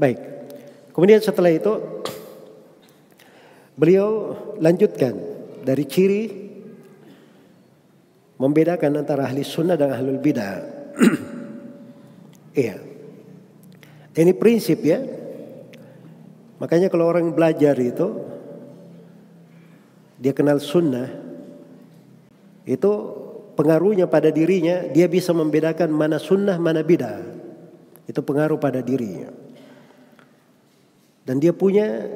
Baik. Kemudian setelah itu beliau lanjutkan dari ciri membedakan antara ahli sunnah dan ahlul bidah. iya. Ini prinsip ya. Makanya kalau orang belajar itu dia kenal sunnah itu pengaruhnya pada dirinya dia bisa membedakan mana sunnah mana bidah. Itu pengaruh pada dirinya. Dan dia punya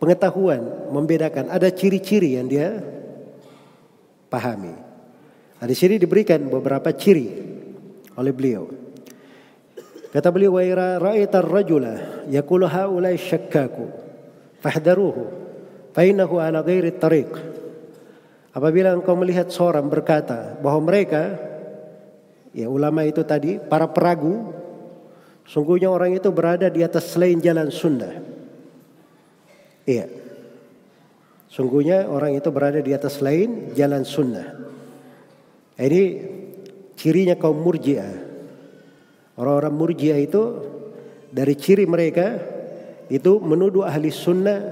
pengetahuan membedakan ada ciri-ciri yang dia pahami. Nah, di sini diberikan beberapa ciri oleh beliau. Kata beliau wa ira ra'aita ar-rajula yaqulu haula'i syakkaku fahdaruhu fa innahu ala ghairi tariq. Apabila engkau melihat seorang berkata bahwa mereka ya ulama itu tadi para peragu Sungguhnya orang itu berada di atas selain jalan sunnah. Iya. Sungguhnya orang itu berada di atas selain jalan sunnah. Ini cirinya kaum murjiah. Orang-orang murjiah itu dari ciri mereka itu menuduh ahli sunnah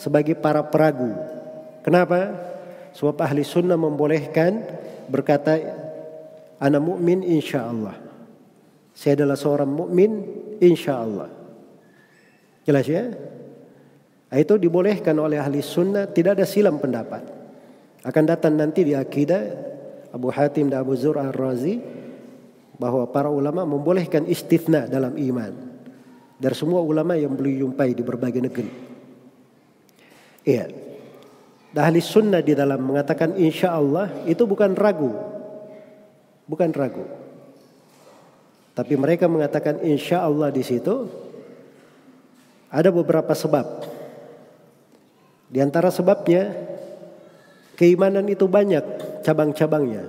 sebagai para peragu. Kenapa? Sebab ahli sunnah membolehkan berkata anak mukmin insya Allah. Saya adalah seorang mukmin insya Allah. Jelas ya? Nah, itu dibolehkan oleh ahli sunnah, tidak ada silam pendapat. Akan datang nanti di akidah Abu Hatim dan Abu Zur al-Razi bahwa para ulama membolehkan istithna dalam iman. Dari semua ulama yang beliau jumpai di berbagai negeri. Iya. Dan ahli sunnah di dalam mengatakan insya Allah itu bukan ragu. Bukan ragu. Tapi mereka mengatakan insya Allah di situ ada beberapa sebab. Di antara sebabnya keimanan itu banyak cabang-cabangnya.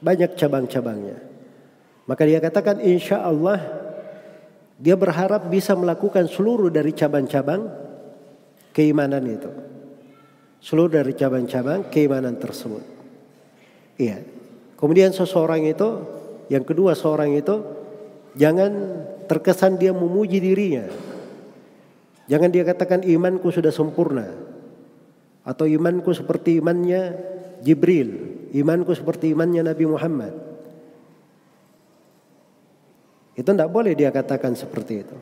Banyak cabang-cabangnya. Maka dia katakan insya Allah dia berharap bisa melakukan seluruh dari cabang-cabang keimanan itu. Seluruh dari cabang-cabang keimanan tersebut. Iya. Kemudian seseorang itu yang kedua seorang itu jangan terkesan dia memuji dirinya. Jangan dia katakan imanku sudah sempurna. Atau imanku seperti imannya Jibril. Imanku seperti imannya Nabi Muhammad. Itu tidak boleh dia katakan seperti itu.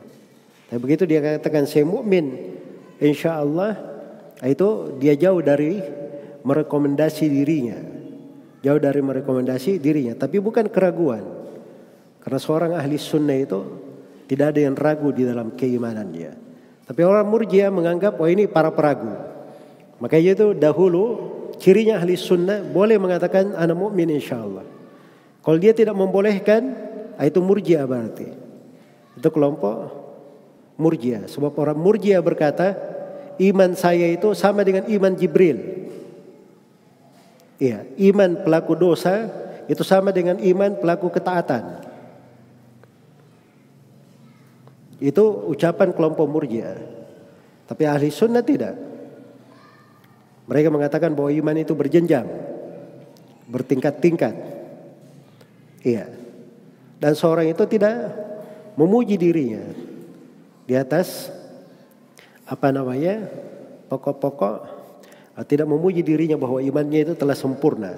Tapi begitu dia katakan saya mukmin, insya Allah itu dia jauh dari merekomendasi dirinya. Jauh dari merekomendasi dirinya. Tapi bukan keraguan. Karena seorang ahli sunnah itu tidak ada yang ragu di dalam keimanannya. Tapi orang murjia menganggap, oh ini para peragu. Makanya itu dahulu cirinya ahli sunnah boleh mengatakan anak mukmin insya Allah. Kalau dia tidak membolehkan, ah, itu murjia berarti. Itu kelompok murjia. Sebab orang murjia berkata, iman saya itu sama dengan iman Jibril. Iya, iman pelaku dosa itu sama dengan iman pelaku ketaatan. Itu ucapan kelompok murjiah. Tapi ahli sunnah tidak. Mereka mengatakan bahwa iman itu berjenjang. Bertingkat-tingkat. Iya. Dan seorang itu tidak memuji dirinya. Di atas apa namanya pokok-pokok tidak memuji dirinya bahwa imannya itu telah sempurna.